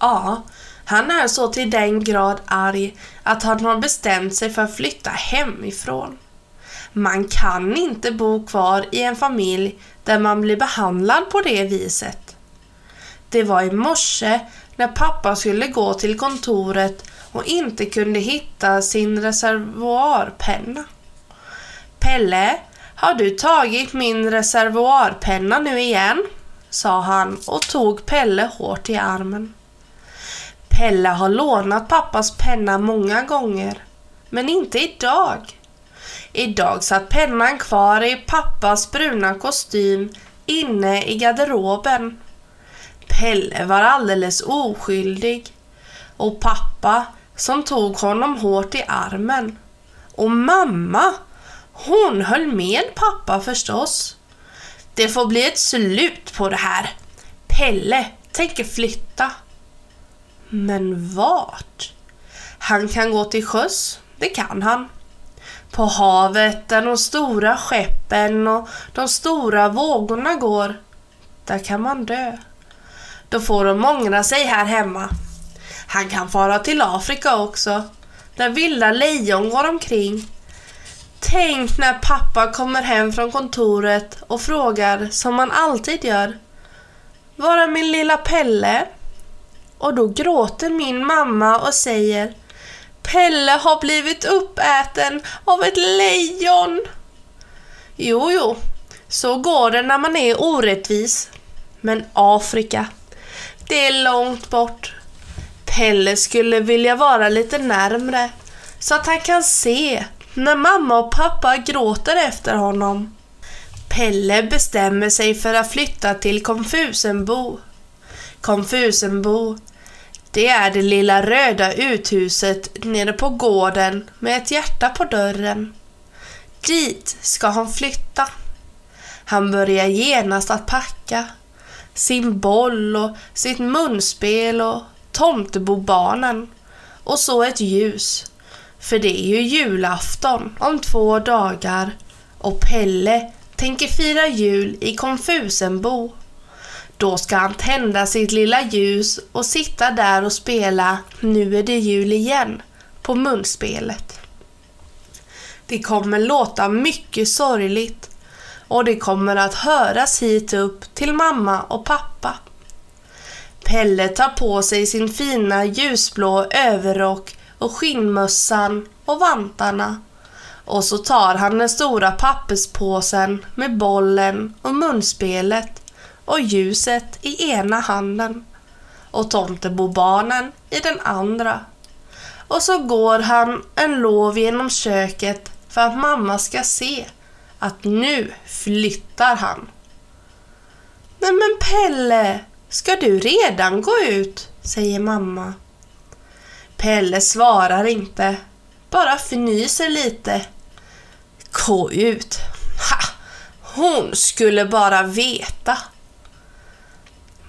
Ja, han är så till den grad arg att han har bestämt sig för att flytta hemifrån. Man kan inte bo kvar i en familj där man blir behandlad på det viset. Det var i morse när pappa skulle gå till kontoret och inte kunde hitta sin reservoarpenna. Pelle, har du tagit min reservoarpenna nu igen? sa han och tog Pelle hårt i armen. Pelle har lånat pappas penna många gånger, men inte idag. Idag satt pennan kvar i pappas bruna kostym inne i garderoben. Pelle var alldeles oskyldig och pappa som tog honom hårt i armen. Och mamma, hon höll med pappa förstås. Det får bli ett slut på det här. Pelle tänker flytta. Men vart? Han kan gå till sjöss, det kan han. På havet där de stora skeppen och de stora vågorna går, där kan man dö. Då får de ångra sig här hemma. Han kan fara till Afrika också, där vilda lejon går omkring. Tänk när pappa kommer hem från kontoret och frågar som man alltid gör. Var är min lilla Pelle? Och då gråter min mamma och säger Pelle har blivit uppäten av ett lejon. Jo, jo, så går det när man är orättvis. Men Afrika, det är långt bort. Pelle skulle vilja vara lite närmre så att han kan se när mamma och pappa gråter efter honom. Pelle bestämmer sig för att flytta till Konfusenbo. Konfusenbo, det är det lilla röda uthuset nere på gården med ett hjärta på dörren. Dit ska han flytta. Han börjar genast att packa. Sin boll och sitt munspel och tomtebobarnen. Och så ett ljus. För det är ju julafton om två dagar och Pelle tänker fira jul i Konfusenbo. Då ska han tända sitt lilla ljus och sitta där och spela Nu är det jul igen på munspelet. Det kommer låta mycket sorgligt och det kommer att höras hit upp till mamma och pappa. Pelle tar på sig sin fina ljusblå överrock och skinnmössan och vantarna. Och så tar han den stora papperspåsen med bollen och munspelet och ljuset i ena handen och tomtebobarnen i den andra. Och så går han en lov genom köket för att mamma ska se att nu flyttar han. Nej men Pelle, ska du redan gå ut? säger mamma. Pelle svarar inte, bara fnyser lite. Gå ut. Ha! Hon skulle bara veta.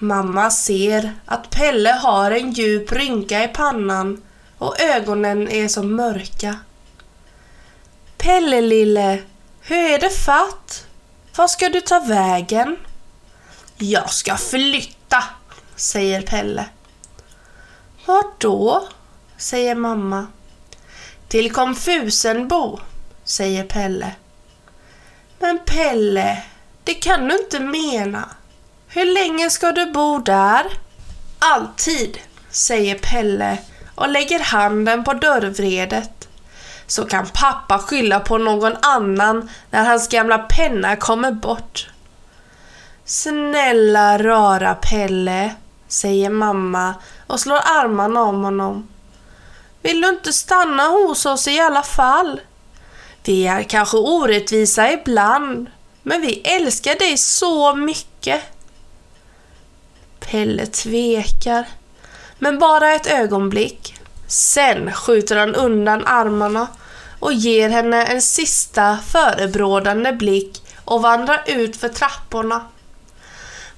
Mamma ser att Pelle har en djup rynka i pannan och ögonen är så mörka. Pelle lille, hur är det fatt? Var ska du ta vägen? Jag ska flytta, säger Pelle. Vart då? säger mamma. Till Konfusenbo, säger Pelle. Men Pelle, det kan du inte mena. Hur länge ska du bo där? Alltid, säger Pelle och lägger handen på dörrvredet. Så kan pappa skylla på någon annan när hans gamla penna kommer bort. Snälla rara Pelle, säger mamma och slår armarna om honom. Vill du inte stanna hos oss i alla fall? Vi är kanske orättvisa ibland, men vi älskar dig så mycket. Pelle tvekar. Men bara ett ögonblick. Sen skjuter han undan armarna och ger henne en sista förebrådande blick och vandrar ut för trapporna.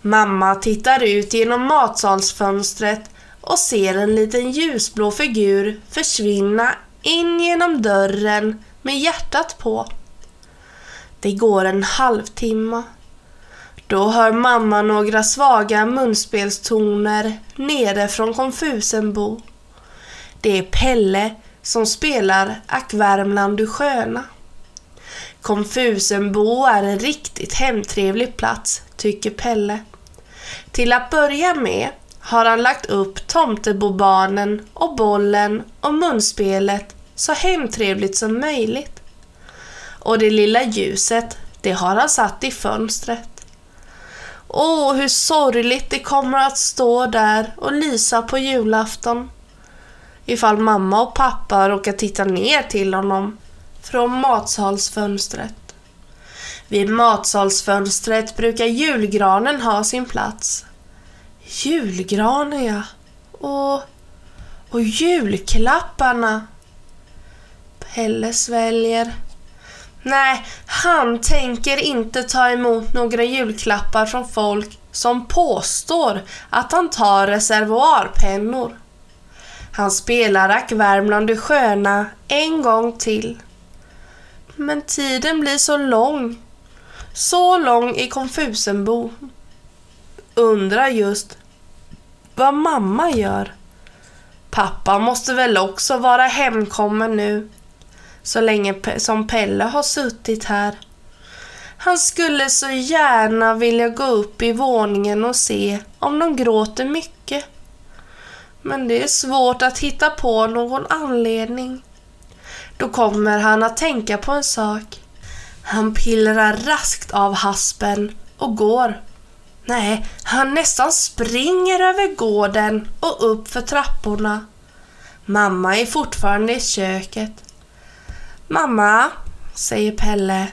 Mamma tittar ut genom matsalsfönstret och ser en liten ljusblå figur försvinna in genom dörren med hjärtat på. Det går en halvtimme. Då hör mamma några svaga munspelstoner nere från konfusenbo. Det är Pelle som spelar Ack Värmland du sköna. Konfusenbo är en riktigt hemtrevlig plats, tycker Pelle. Till att börja med har han lagt upp Tomtebobarnen och bollen och munspelet så hemtrevligt som möjligt. Och det lilla ljuset, det har han satt i fönstret. Åh, hur sorgligt det kommer att stå där och lysa på julafton. Ifall mamma och pappa råkar titta ner till honom från matsalsfönstret. Vid matsalsfönstret brukar julgranen ha sin plats. Julgranen ja. Och, och julklapparna. Pelle sväljer. Nej, han tänker inte ta emot några julklappar från folk som påstår att han tar reservoarpennor. Han spelar Ack Värmland du sköna en gång till. Men tiden blir så lång. Så lång i Konfusenbo. Undrar just vad mamma gör. Pappa måste väl också vara hemkommen nu. Så länge som Pelle har suttit här. Han skulle så gärna vilja gå upp i våningen och se om de gråter mycket. Men det är svårt att hitta på någon anledning. Då kommer han att tänka på en sak. Han pillrar raskt av haspen och går. Nej, han nästan springer över gården och upp för trapporna. Mamma är fortfarande i köket. Mamma, säger Pelle.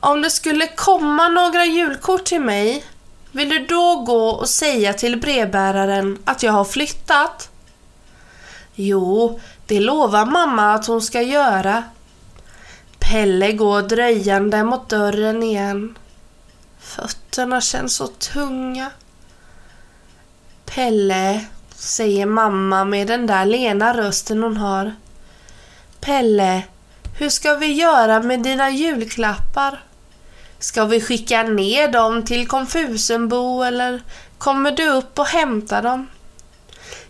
Om det skulle komma några julkort till mig, vill du då gå och säga till brevbäraren att jag har flyttat? Jo, det lovar mamma att hon ska göra. Pelle går dröjande mot dörren igen. Fötterna känns så tunga. Pelle, säger mamma med den där lena rösten hon har. Pelle, hur ska vi göra med dina julklappar? Ska vi skicka ner dem till Konfusenbo eller kommer du upp och hämtar dem?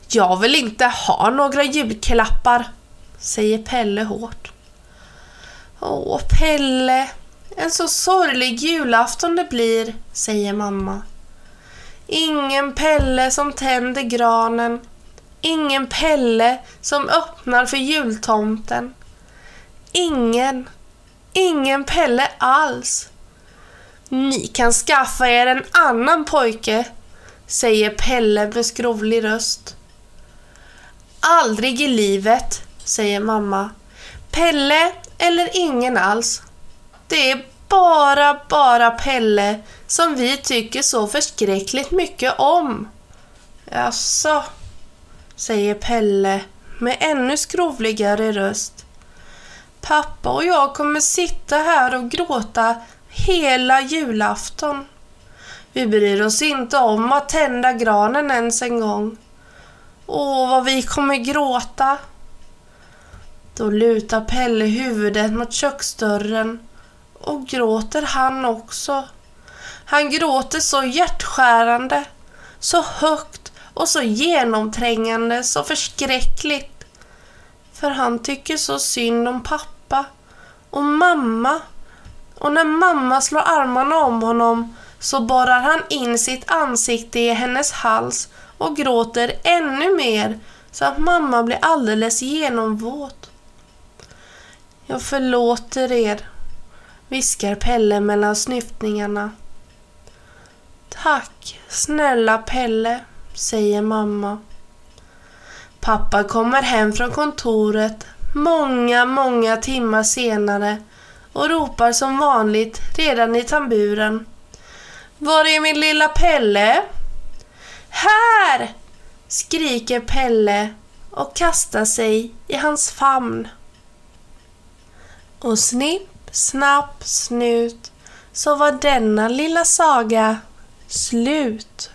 Jag vill inte ha några julklappar, säger Pelle hårt. Åh, Pelle, en så sorglig julafton det blir, säger mamma. Ingen Pelle som tänder granen. Ingen Pelle som öppnar för jultomten. Ingen, ingen Pelle alls. Ni kan skaffa er en annan pojke, säger Pelle med skrovlig röst. Aldrig i livet, säger mamma. Pelle eller ingen alls. Det är bara, bara Pelle som vi tycker så förskräckligt mycket om. Jaså, säger Pelle med ännu skrovligare röst. Pappa och jag kommer sitta här och gråta hela julafton. Vi bryr oss inte om att tända granen ens en gång. Åh, vad vi kommer gråta. Då lutar Pelle huvudet mot köksdörren och gråter han också. Han gråter så hjärtskärande, så högt och så genomträngande, så förskräckligt. För han tycker så synd om pappa och mamma. Och när mamma slår armarna om honom så borrar han in sitt ansikte i hennes hals och gråter ännu mer så att mamma blir alldeles genomvåt. Jag förlåter er, viskar Pelle mellan snyftningarna. Tack, snälla Pelle, säger mamma. Pappa kommer hem från kontoret många, många timmar senare och ropar som vanligt redan i tamburen. Var är min lilla Pelle? Här! skriker Pelle och kastar sig i hans famn. Och snipp, snapp, snut så var denna lilla saga slut.